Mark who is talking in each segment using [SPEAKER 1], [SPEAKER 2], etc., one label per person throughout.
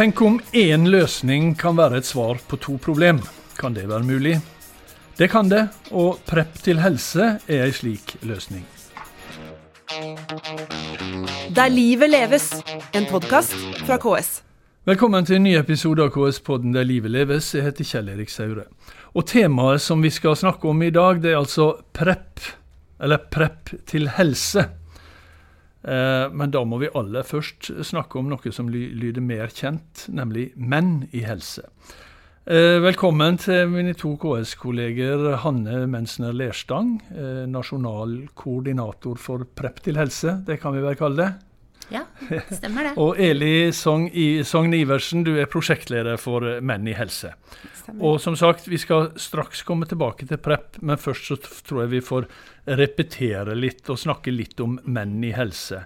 [SPEAKER 1] Tenk om én løsning kan være et svar på to problem. Kan det være mulig? Det kan det, og Prepp til helse er ei slik løsning.
[SPEAKER 2] Der livet leves, en podkast fra KS.
[SPEAKER 1] Velkommen til en ny episode av KS-podden Der livet leves. Jeg heter Kjell Erik Saure. Og Temaet som vi skal snakke om i dag, det er altså Prepp, eller Prepp til helse. Eh, men da må vi aller først snakke om noe som lyder mer kjent, nemlig menn i helse. Eh, velkommen til mine to KS-kolleger Hanne Mensner Lerstang, eh, nasjonal koordinator for Prepp til helse, det kan vi vel kalle det?
[SPEAKER 3] Ja, stemmer det.
[SPEAKER 1] og Eli Sogn Iversen, du er prosjektleder for Menn i helse. Stemmer. Og som sagt, vi skal straks komme tilbake til Prepp, men først så tror jeg vi får repetere litt og snakke litt om menn i helse.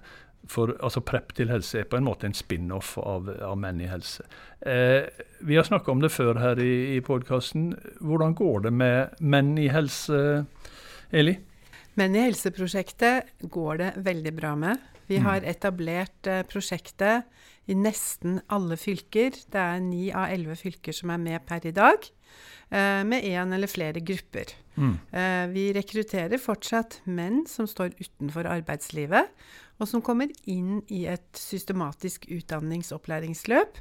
[SPEAKER 1] For altså Prepp til helse er på en måte en spin-off av, av, Menn i helse. Eh, vi har snakka om det før her i, i podkasten. Hvordan går det med Menn i helse, Eli?
[SPEAKER 4] Menn i helse-prosjektet går det veldig bra med. Vi har mm. etablert eh, prosjektet i nesten alle fylker. Det er ni av elleve fylker som er med per i dag. Eh, med én eller flere grupper. Mm. Eh, vi rekrutterer fortsatt menn som står utenfor arbeidslivet, og som kommer inn i et systematisk utdanningsopplæringsløp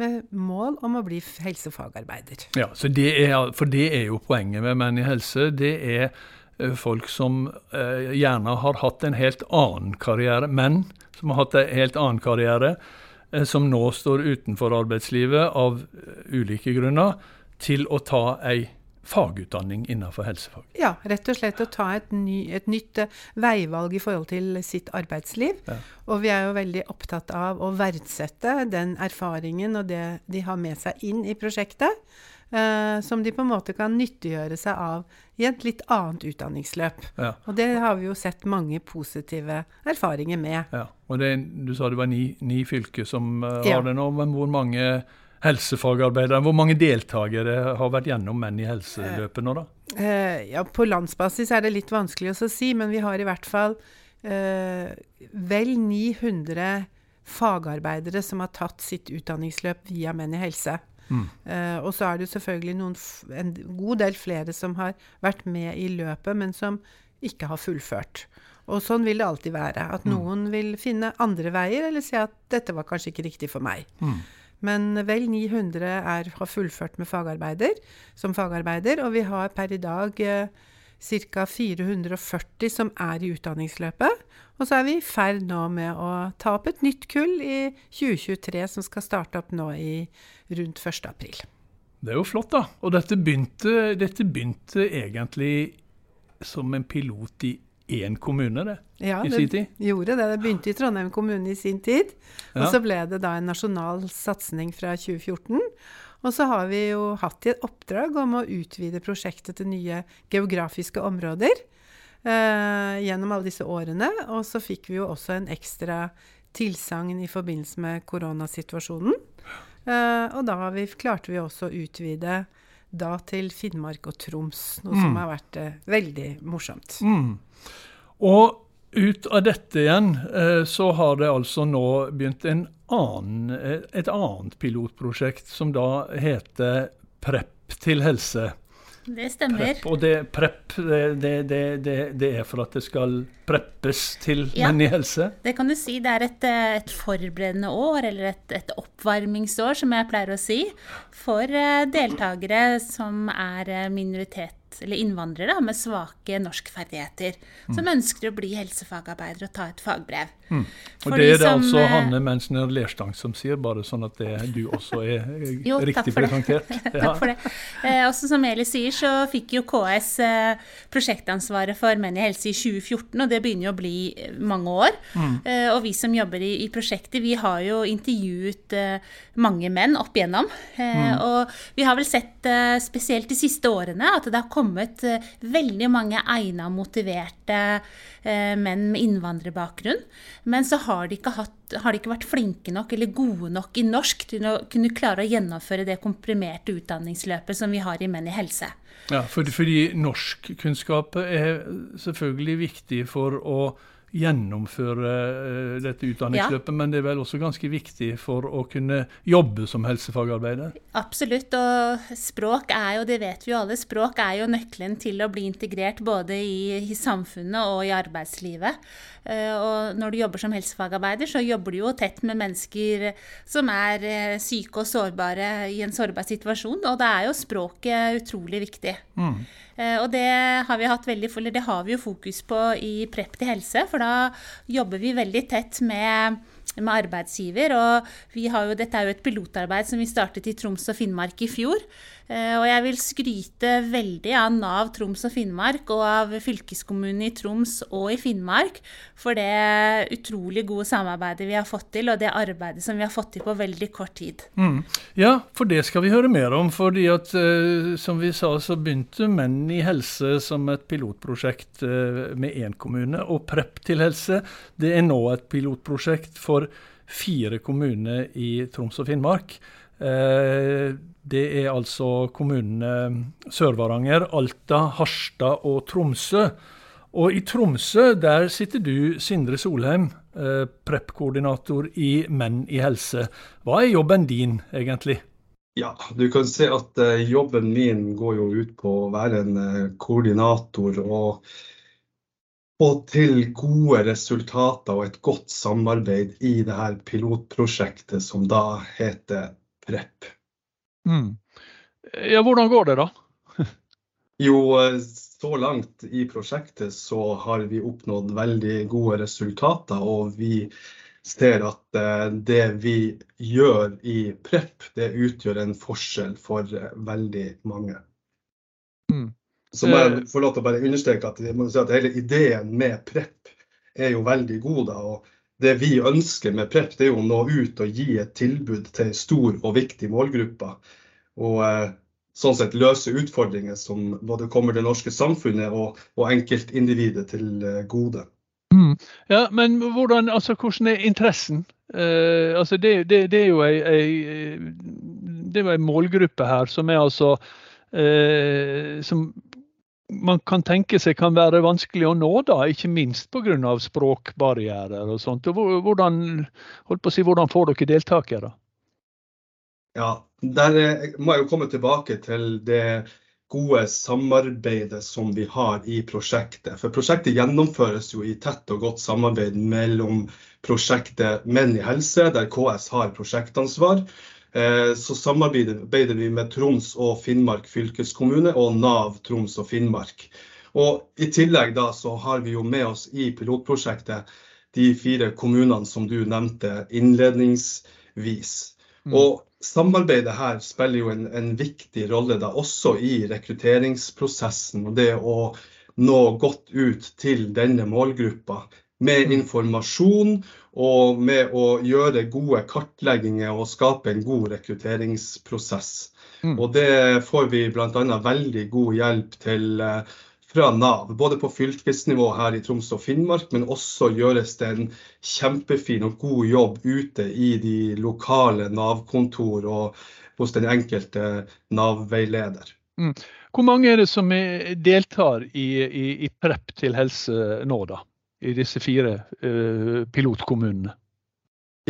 [SPEAKER 4] med mål om å bli helsefagarbeider.
[SPEAKER 1] Ja, det er, For det er jo poenget med Menn i helse. Det er folk som eh, gjerne har hatt en helt annen karriere, menn som har hatt en helt annen karriere, eh, som nå står utenfor arbeidslivet av ulike grunner, til å ta ei fagutdanning innenfor helsefag.
[SPEAKER 4] Ja, rett og slett å ta et, ny, et nytt veivalg i forhold til sitt arbeidsliv. Ja. Og vi er jo veldig opptatt av å verdsette den erfaringen og det de har med seg inn i prosjektet. Uh, som de på en måte kan nyttiggjøre seg av i et litt annet utdanningsløp. Ja. Og det har vi jo sett mange positive erfaringer med.
[SPEAKER 1] Ja, og det, Du sa det var ni, ni fylker som uh, ja. har det nå, men hvor mange helsefagarbeidere, hvor mange deltakere har vært gjennom Menn i helseløpet nå, da?
[SPEAKER 4] Uh, ja, På landsbasis er det litt vanskelig å si, men vi har i hvert fall vel 900 fagarbeidere som har tatt sitt utdanningsløp via Menn i helse. Mm. Uh, og så er det selvfølgelig noen, en god del flere som har vært med i løpet, men som ikke har fullført. Og sånn vil det alltid være. At mm. noen vil finne andre veier, eller si at dette var kanskje ikke riktig for meg. Mm. Men vel 900 er, har fullført med fagarbeider, som fagarbeider, og vi har per i dag uh, ca. 440 som er i utdanningsløpet. Og så er vi i ferd nå med å ta opp et nytt kull i 2023, som skal starte opp nå i rundt 1. april.
[SPEAKER 1] Det er jo flott, da. Og dette begynte, dette begynte egentlig som en pilot i én kommune, det,
[SPEAKER 4] ja, i sin tid? Ja, det gjorde det. Det begynte i Trondheim kommune i sin tid. Og ja. så ble det da en nasjonal satsing fra 2014. Og så har vi jo hatt i et oppdrag om å utvide prosjektet til nye geografiske områder eh, gjennom alle disse årene. Og så fikk vi jo også en ekstra tilsagn i forbindelse med koronasituasjonen. Eh, og da vi, klarte vi også å utvide da til Finnmark og Troms, noe mm. som har vært eh, veldig morsomt.
[SPEAKER 1] Mm. Og ut av dette igjen eh, så har det altså nå begynt en annen, eh, et annet pilotprosjekt som da heter Prepp til helse.
[SPEAKER 3] Det stemmer.
[SPEAKER 1] Prep, og det, prep, det, det, det, er for at det skal preppes til ja, menn i helse?
[SPEAKER 3] Det kan du si. Det er et, eh, et forberedende år, eller et, et, oppvarmingsår, som jeg pleier å si, for uh, deltakere som er minoritet eller innvandrere med svake norskferdigheter, mm. som ønsker å bli helsefagarbeider og ta et fagbrev.
[SPEAKER 1] Mm. Og Det er det som, altså Hanne Mensner Lerstang som sier, bare sånn at det, du også er jo, riktig presentert.
[SPEAKER 3] Ja. takk for det. Eh, også som Eli sier, så fikk jo KS eh, prosjektansvaret for Menn i helse i 2014, og det begynner jo å bli eh, mange år. Mm. Eh, og vi som jobber i, i, prosjektet, vi har jo intervjuet eh, mange menn opp igjennom. Mm. Og vi har vel sett, spesielt de siste årene, at det har kommet veldig mange egna, motiverte menn med innvandrerbakgrunn. Men så har de, hatt, har de, ikke vært flinke nok eller gode nok i norsk til å kunne klare å gjennomføre det komprimerte utdanningsløpet som vi har i Menn i helse.
[SPEAKER 1] Ja, for, fordi norskkunnskap er selvfølgelig viktig for å gjennomføre eh, dette utdanningsløpet, ja. men det er vel også ganske viktig for å kunne jobbe som helsefagarbeider?
[SPEAKER 3] Absolutt, og språk er jo, det vet vi jo alle, språk er jo nøkkelen til å bli integrert både i, i samfunnet og i arbeidslivet. Eh, og når du jobber som helsefagarbeider, så jobber du jo tett med mennesker som er eh, syke og sårbare i en sårbar situasjon, og da er jo språket utrolig viktig. Mm. Eh, og det har veldig, det har vi jo fokus på i Prep til helse, for da jobber vi veldig tett med med arbeidsgiver. Og vi har jo, dette er jo et pilotarbeid som vi startet i Troms og Finnmark i fjor. Eh, og jeg vil skryte veldig av Nav Troms og Finnmark og av fylkeskommunen i Troms og i Finnmark for det utrolig gode samarbeidet vi har fått til, og det arbeidet som vi har fått til på veldig kort tid.
[SPEAKER 1] Mm. Ja, for det skal vi høre mer om. fordi at uh, som vi sa, så begynte Menn i helse som et pilotprosjekt uh, med én kommune. Og Prepp til helse det er nå et pilotprosjekt for fire kommuner i Troms og Finnmark. Uh, det er altså kommunene Sør-Varanger, Alta, Harstad og Tromsø. Og i Tromsø der sitter du, Sindre Solheim, eh, prep-koordinator i Menn i helse. Hva er jobben din egentlig?
[SPEAKER 5] Ja, du kan se at uh, jobben min går jo ut på å være en koordinator og få til gode resultater og et godt samarbeid i det her pilotprosjektet som da heter PREP.
[SPEAKER 1] Mm. Ja, hvordan går det, da?
[SPEAKER 5] jo, så langt i prosjektet så har vi oppnådd veldig gode resultater. Og vi ser at eh, det vi gjør i PREP, det utgjør en forskjell for eh, veldig mange. Mm. Så må jeg få lov til å bare understreke at, si at hele ideen med PREP er jo veldig god. da, og det vi ønsker med PREP, det er jo å nå ut og gi et tilbud til stor og viktig målgruppe. Og eh, sånn sett løse utfordringer som både kommer det norske samfunnet og, og enkeltindividet til eh, gode.
[SPEAKER 1] Mm. Ja, Men hvordan, altså, hvordan er interessen? Eh, altså det, det, det, er jo ei, ei, det er en målgruppe her som er altså eh, som man kan tenke seg kan være vanskelig å nå, da, ikke minst pga. språkbarrierer og sånt. Hvordan, holdt på å si, hvordan får dere deltakere?
[SPEAKER 5] Ja, der må jeg jo komme tilbake til det gode samarbeidet som vi har i prosjektet. For prosjektet gjennomføres jo i tett og godt samarbeid mellom prosjektet Menn i helse, der KS har prosjektansvar, Eh, så samarbeider vi med Troms og Finnmark fylkeskommune og Nav Troms og Finnmark. Og I tillegg da så har vi jo med oss i pilotprosjektet de fire kommunene som du nevnte innledningsvis. Mm. Og Samarbeidet her spiller jo en, en viktig rolle da også i rekrutteringsprosessen. og Det å nå godt ut til denne målgruppa med mm. informasjon og med å gjøre gode kartlegginger og skape en god rekrutteringsprosess. Mm. Og det får vi bl.a. veldig god hjelp til eh, fra Nav, både på fylkesnivå her i Troms og Finnmark, men også gjøres det en kjempefin og god jobb ute i de lokale Nav-kontor og hos den enkelte Nav-veileder. Mm.
[SPEAKER 1] Hvor mange er det som deltar i, i, i Prepp til helse nå, da? I disse fire uh, pilotkommunene?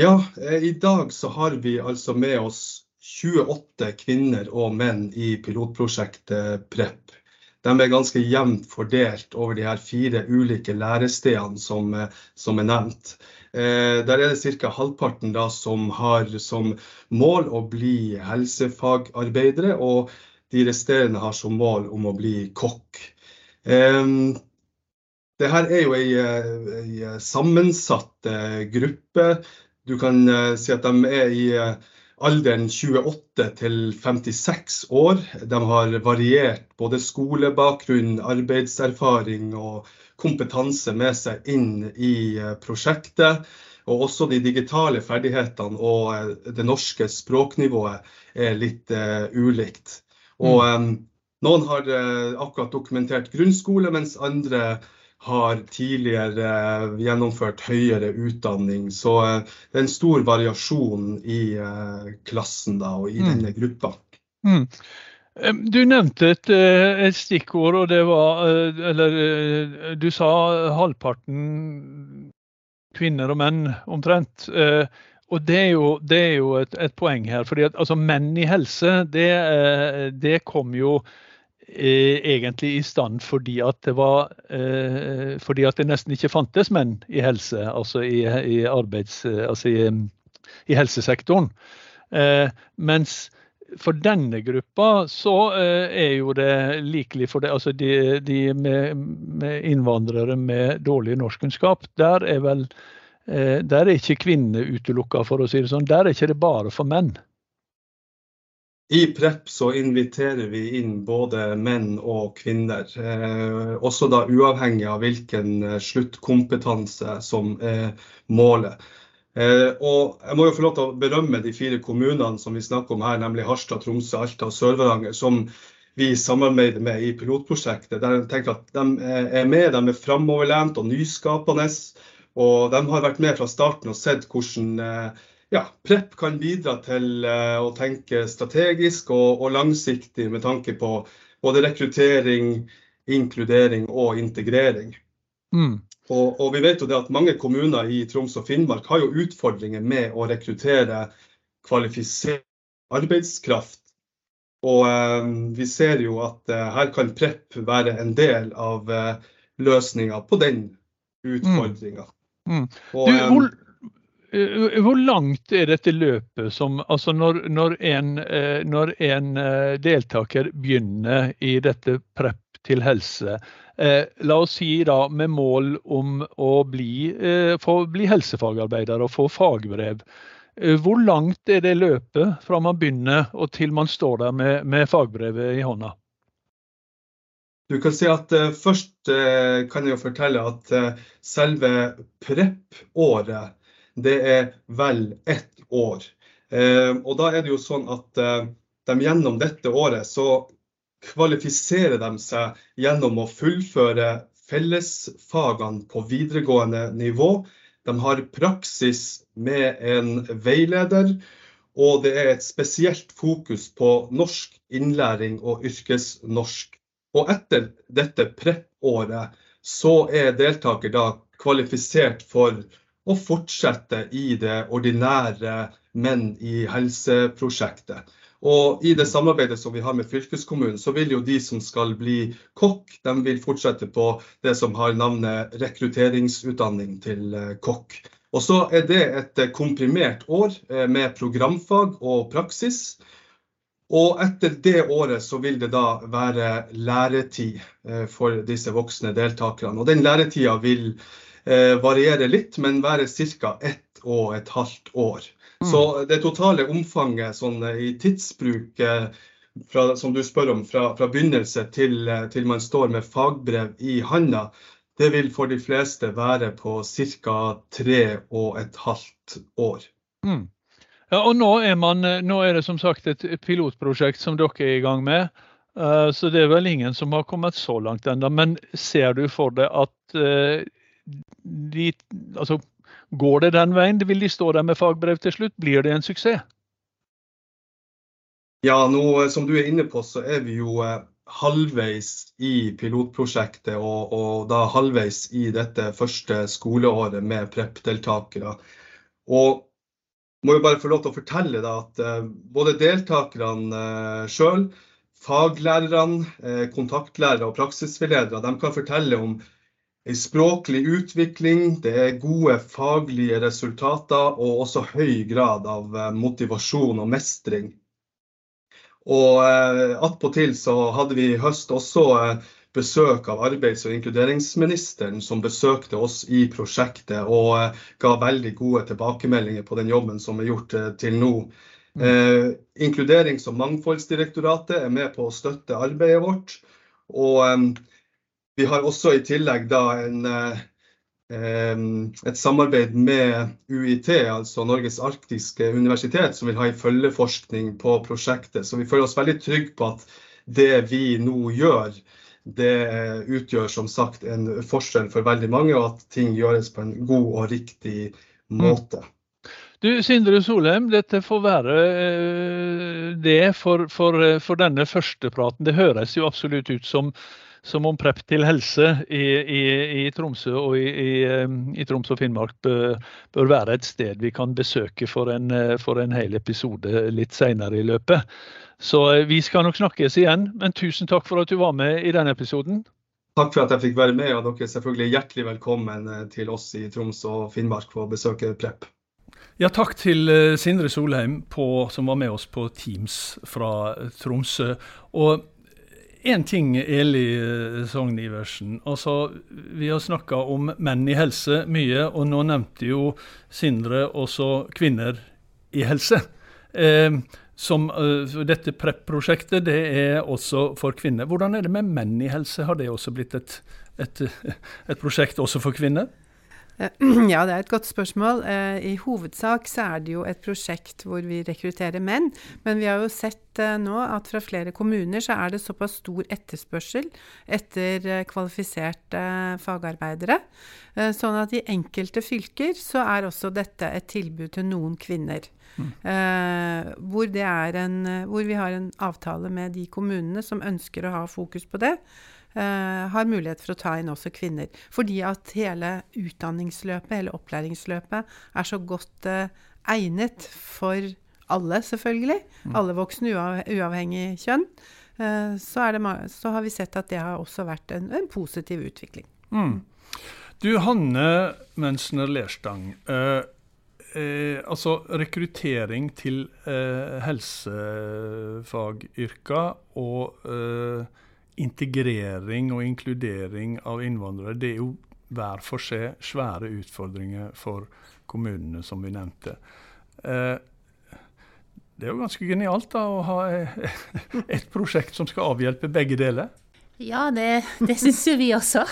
[SPEAKER 5] Ja, eh, i dag så har vi altså med oss 28 kvinner og menn i pilotprosjektet PREP. De er ganske jevnt fordelt over de her fire ulike lærestedene som, eh, som er nevnt. Eh, der er det ca. halvparten da, som har som mål å bli helsefagarbeidere, og de resterende har som mål om å bli kokk. Eh, det her er jo ei, ei sammensatt eh, gruppe. Du kan eh, si at de er i eh, alderen 28 til 56 år. De har variert både skolebakgrunn, arbeidserfaring og kompetanse med seg inn i prosjektet. Og også de digitale ferdighetene og det norske språknivået er litt uh, ulikt. Og um, noen har uh, akkurat dokumentert grunnskole, mens andre har tidligere eh, gjennomført høyere utdanning. Så eh, det er en stor variasjon i eh, klassen da, og i mm. denne gruppa. Mm.
[SPEAKER 1] Du nevnte et, et, stikkord, og det var Eller du sa halvparten kvinner og menn, omtrent. Og det er jo, det er jo et, et, poeng her. fordi at altså, Menn i helse, det, det kom jo egentlig i stand fordi at det var eh, fordi at det nesten ikke fantes menn i helse, altså i, i arbeids... Altså i, i helsesektoren. Eh, mens for denne gruppa så eh, er jo det likelig for det. Altså de, de med, med, innvandrere med dårlig norskkunnskap, der er vel eh, der er ikke kvinner utelukka, for å si det sånn. Der er ikke det bare for menn.
[SPEAKER 5] I Prep så inviterer vi inn både menn og kvinner. Eh, også da uavhengig av hvilken sluttkompetanse som er målet. Eh, og jeg må jo få lov til å berømme de fire kommunene som vi snakker om her, nemlig Harstad, Tromsø, Alta og Sør-Varanger, som vi samarbeider med i pilotprosjektet. Der jeg tenker at De er med, de er framoverlent og nyskapende. Og de har vært med fra starten og sett hvordan eh, ja, Prep kan bidra til eh, å tenke strategisk og, og langsiktig med tanke på både rekruttering, inkludering og integrering. Mm. Og, og, vi vet jo det at mange kommuner i Troms og Finnmark har jo utfordringer med å rekruttere kvalifisert arbeidskraft. Og eh, vi ser jo at eh, her kan Prep være en del av eh, løsninga på den utfordringa. Mm. Mm.
[SPEAKER 1] Du, hvor, eh, langt er dette løpet som Altså når, når, en, eh, når en eh, deltaker begynner i dette prep til helse, la oss si da med mål om å bli, få bli helsefagarbeider og få fagbrev. Hvor langt er det løpet fra man begynner og til man står der med, med fagbrevet i hånda?
[SPEAKER 5] Du kan si at Først kan jeg jo fortelle at selve PREP-året det er vel ett år. og Da er det jo sånn at de gjennom dette året så kvalifiserer de seg gjennom å fullføre fellesfagene på videregående nivå. De har praksis med en veileder, og det er et spesielt fokus på norsk innlæring og yrkesnorsk. Og etter dette prep-året så er deltaker da kvalifisert for å fortsette i det ordinære Menn i helse-prosjektet. Og I det samarbeidet som vi har med fylkeskommunen, så vil jo de som skal bli kokk, de vil fortsette på det som har navnet rekrutteringsutdanning til eh, kokk. Og så er det et eh, komprimert år eh, med programfag og praksis. Og etter det året så vil det da være læretid for disse voksne deltakerne. Og den læretida vil variere litt, men være ca. ett og et halvt år. Så mm. det totale omfanget sånn, eh, i tidsbruk eh, fra, som du spør om, fra, fra begynnelse til, eh, til, man står med fagbrev i handa, det vil for de fleste være på ca. tre og et halvt år. Mm.
[SPEAKER 1] Ja, og nå er, man, nå er, det som sagt et pilotprosjekt som dere er i gang med. Så det er vel ingen som har kommet så langt ennå. Men ser du for deg at de, altså, Går det den veien? Vil de stå der med fagbrev til slutt? Blir det en suksess?
[SPEAKER 5] Ja, nå som du er inne på, så er vi jo eh, halvveis i pilotprosjektet, og, og da halvveis i dette første skoleåret med PREP-deltakere. Og må jo bare få lov til å fortelle da, at uh, både deltakerne sjøl, faglærerne, kontaktlærere og praksisveiledere, de kan fortelle om en språklig utvikling, det er gode faglige resultater og også høy grad av eh, motivasjon og mestring. Og eh, Attpåtil så hadde vi i høst også eh, besøk av arbeids- og inkluderingsministeren, som besøkte oss i prosjektet og eh, ga veldig gode tilbakemeldinger på den jobben som er gjort til nå. Mm. Inkluderings- og mangfoldsdirektoratet er med på å støtte arbeidet vårt. og vi har også i tillegg da en, eh, et samarbeid med UiT, altså Norges arktiske universitet, som vil ha en følgeforskning på prosjektet. Så vi føler oss veldig trygge på at det vi nå gjør, det utgjør som sagt en forskjell for veldig mange, og at ting gjøres på en god og riktig måte.
[SPEAKER 1] Du, Sindre Solheim, dette får være eh, det for, for, for denne første praten. Det høres jo absolutt ut som som om Prepp til helse i, i, i Tromsø og i, i, Troms og Finnmark bør, bør, være et sted vi kan besøke for en, for en hel episode litt senere i løpet. Så vi skal nok snakkes igjen, men tusen takk for at du var med i denne episoden.
[SPEAKER 5] Takk for at jeg fikk være med, og dere er selvfølgelig hjertelig velkommen til oss i Troms og Finnmark for å besøke Prepp.
[SPEAKER 1] Ja, takk til eh, Sindre Solheim på, som var med oss på Teams fra Tromsø. Og én ting, Eli eh, Sogn Iversen. Altså, vi har snakka om menn i helse mye, og nå nevnte jo Sindre også kvinner i helse. Eh, som, dette PREP-prosjektet det er også for kvinner. Hvordan er det med menn i helse? Har det også blitt et, et, et prosjekt også for kvinner?
[SPEAKER 4] Eh, ja, det er et godt spørsmål. Eh, I hovedsak så er det jo et prosjekt hvor vi rekrutterer menn. Men vi har jo sett eh, nå at fra flere kommuner så er det såpass stor etterspørsel etter kvalifiserte fagarbeidere. Sånn at i enkelte fylker så er også dette et tilbud til noen kvinner. Mm. Hvor, en, hvor vi har en avtale med de kommunene som ønsker å ha fokus på det. Uh, har mulighet for å ta inn også kvinner. Fordi at hele utdanningsløpet, hele opplæringsløpet, er så godt uh, egnet for alle, selvfølgelig. Mm. Alle voksne, uav uavhengig kjønn. Uh, så, det, så, har vi sett at det har også vært en, en positiv utvikling. Mm.
[SPEAKER 1] Du, Hanne Mønsner Lerstang. altså rekruttering til helsefagyrker og integrering og inkludering av innvandrere, det er jo hver for seg svære utfordringer for kommunene, som vi nevnte. Eh, det er jo ganske genialt da, å ha et prosjekt som skal avhjelpe begge deler.
[SPEAKER 3] Ja, det, det syns jo vi også.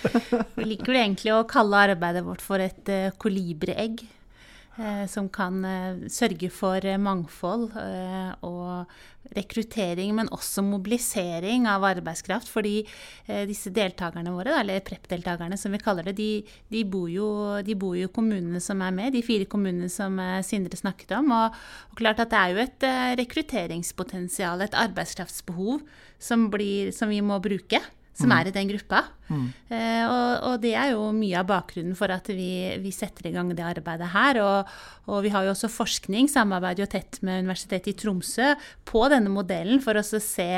[SPEAKER 3] Vi liker egentlig å kalle arbeidet vårt for et kolibreegg. Eh, som kan eh, sørge for eh, mangfold og rekruttering, men også mobilisering av arbeidskraft. Fordi disse deltakerne våre, eller PREP-deltakerne som vi kaller det, de, de, bor jo, de bor jo kommunene som er med, de fire kommunene som Sindre snakket om. Og, og klart at det er jo et rekrutteringspotensial, et arbeidskraftsbehov, som, blir, som vi må bruke som mm. er i den gruppa. Mm. Eh, og, og, det er jo mye av bakgrunnen for at vi, vi setter i gang det arbeidet her. Og, og, vi har jo også forskning, samarbeider jo tett med Universitetet i Tromsø på denne modellen for å se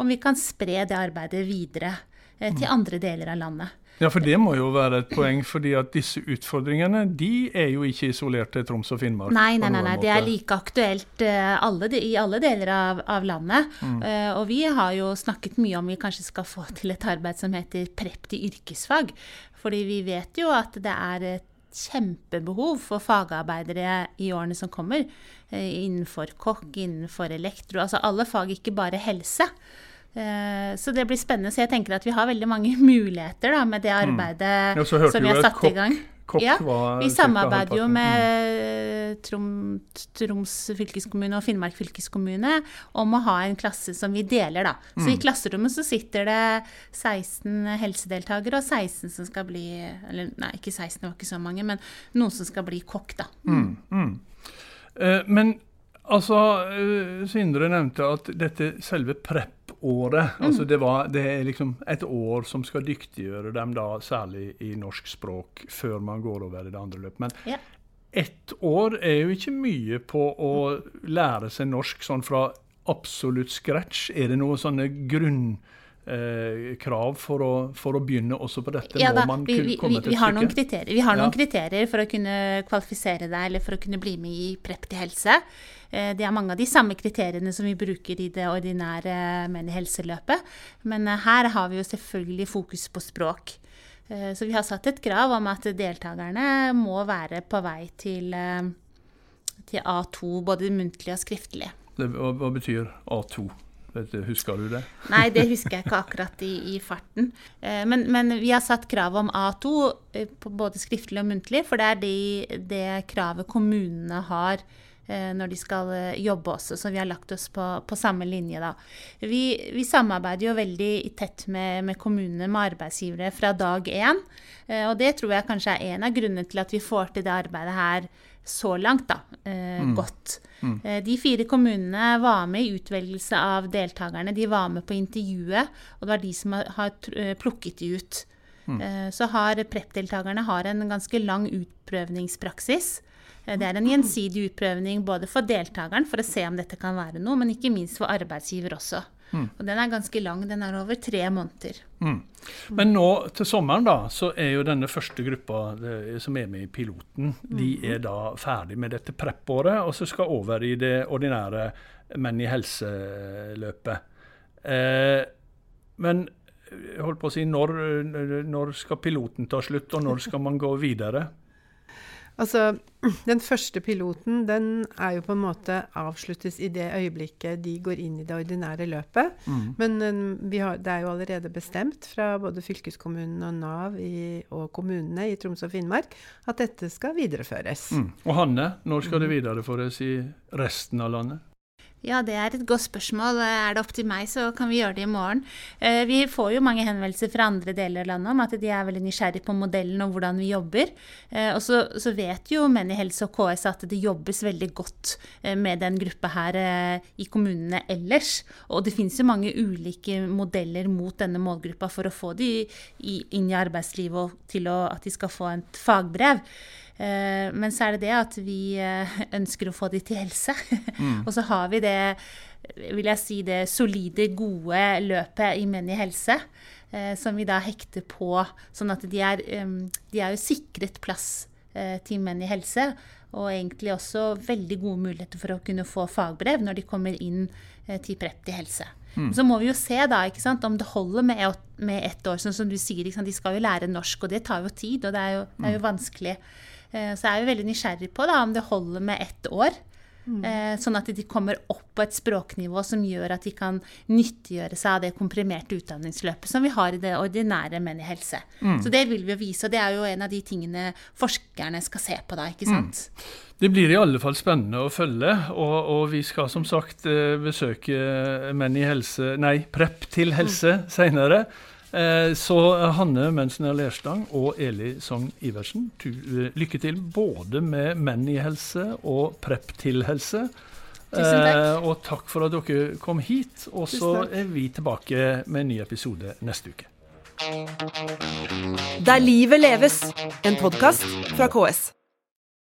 [SPEAKER 3] om vi kan spre det arbeidet videre eh, til mm. andre deler av landet.
[SPEAKER 1] Ja, for det må jo være et poeng, fordi at disse utfordringene de er jo ikke isolert til Troms og Finnmark.
[SPEAKER 3] Nei, nei, nei, nei. det er like aktuelt uh, alle i alle deler av, av landet. Mm. Uh, og vi har jo snakket mye om vi kanskje skal få til et arbeid som heter prept til yrkesfag. Fordi vi vet jo at det er et kjempebehov for fagarbeidere i årene som kommer. Uh, innenfor kokk, innenfor elektro, altså alle fag, ikke bare helse. Eh, så det blir spennende. Så jeg tenker at vi har veldig mange muligheter da, med det mm. arbeidet mm. ja, som vi har satt i gang. Ja, vi samarbeider jo med mm. Trom, Troms fylkeskommune og Finnmark fylkeskommune om å ha en klasse som vi deler, da. Så mm. i klasserommet så sitter det 16 helsedeltakere og 16 som skal bli Eller nei, ikke 16, det var ikke så mange, men noen som skal bli kokk, da. Mm.
[SPEAKER 1] Mm. Uh, men altså, uh, Sindre nevnte at dette selve PREP året. Mm. Altså det, var, det, er liksom et år som skal dyktiggjøre dem, da, særlig i norsk språk, før man går over i det andre løpet. Men ja. ett år er jo ikke mye på å lære seg norsk sånn fra absolutt scratch. Er det noen sånne grunn eh, krav for å, for å, begynne også på dette?
[SPEAKER 3] Ja, da, vi, vi, vi, vi, har noen kriterier. Vi har ja. noen kriterier for å kunne kvalifisere deg eller for å kunne bli med i Prep til helse. Eh, det er mange av de samme kriteriene som vi bruker i det ordinære men i helseløpet. Men eh, her har vi jo selvfølgelig fokus på språk. Eh, så vi har satt et krav om at deltakerne må være på vei til, til A2, både muntlig og skriftlig.
[SPEAKER 1] hva, hva betyr A2? Husker du det?
[SPEAKER 3] Nei, det husker jeg ikke akkurat i, i farten. Eh, men, men, vi har satt krav om A2 eh, på både skriftlig og muntlig, for det er de, det kravet kommunene har eh, når de skal eh, jobbe også, så vi har lagt oss på, på samme linje da. Vi, vi, samarbeider jo veldig tett med, med kommunene, med arbeidsgivere fra dag én. Og det tror jeg kanskje er en av grunnene til at vi får til det arbeidet her så langt, da. Mm. Godt. Mm. De fire kommunene var med i utvelgelse av deltakerne. De var med på intervjuet, og det var de som har plukket de ut. Mm. Så har PREP-deltakerne en ganske lang utprøvningspraksis. Eh, det er en gjensidig utprøvning både for deltakeren, for å se om dette kan være noe, men ikke minst for arbeidsgiver også. Mm. Og den er ganske lang. Den er over tre måneder. Mm.
[SPEAKER 1] Men nå til sommeren da, så er jo denne første gruppa det, som er med i piloten, de mm. er da ferdig med dette prep-året og så skal over i det ordinære Menn i helse-løpet. Eh, men holdt på å si, når, når skal piloten ta slutt, og når skal man gå videre?
[SPEAKER 4] Altså, Den første piloten den er jo på en måte avsluttes i det øyeblikket de går inn i det ordinære løpet. Mm. Men um, har, det er jo allerede bestemt fra både fylkeskommunen og Nav i, og kommunene i Troms og Finnmark at dette skal videreføres. Mm.
[SPEAKER 1] Og Hanne, når skal det mm. videreføres i resten av landet?
[SPEAKER 3] Ja, det er et godt spørsmål. Er det opp til meg, så kan vi gjøre det i morgen. Eh, vi får jo mange henvendelser fra andre deler av landet om at de er veldig nysgjerrige på modellen og hvordan vi jobber. Eh, og så, så vet jo Menn i helse og KS at det jobbes veldig godt eh, med den gruppa her i kommunene ellers. Og det finnes jo mange ulike modeller mot denne målgruppa for å få de inn i arbeidslivet og til å, at de skal få et fagbrev. Eh, men så er det det at vi eh, ønsker å få de til helse. Mm. og så har vi det, vil jeg si, det solide, gode løpet i Menn i helse. Eh, som vi da hekter på, sånn at de er, de er jo sikret plass til Menn i helse. Og egentlig også veldig gode muligheter for å kunne få fagbrev når de kommer inn til Prep til helse. Mm. Så må vi jo se da, ikke sant, om det holder med, med ett år. Sånn som du sier, De skal jo lære norsk, og det tar jo tid. Og det er jo, det er jo mm. vanskelig. Eh, så jeg er jo veldig nysgjerrig på da, om det holder med ett år. Mm. Eh, sånn at de kommer opp på et språknivå som gjør at de kan nyttiggjøre seg av det komprimerte utdanningsløpet som vi har i det ordinære Menn i helse. Mm. Så det vil vi jo vise, og det er jo en av de tingene forskerne skal se på da, ikke mm. sant. Mm.
[SPEAKER 1] Det blir i alle fall spennende å følge, og, og vi skal som sagt eh, besøke Menn i helse, nei, Prepp til helse mm. seinere. Eh, så Hanne Mønsen Lerstang og Eli Sogn Iversen, eh, lykke til både med Menn i helse og Prepp til helse.
[SPEAKER 3] Tusen takk.
[SPEAKER 1] Eh, og takk for at dere kom hit. Og så er vi tilbake med en ny episode neste uke.
[SPEAKER 2] Der livet leves, en podkast fra KS.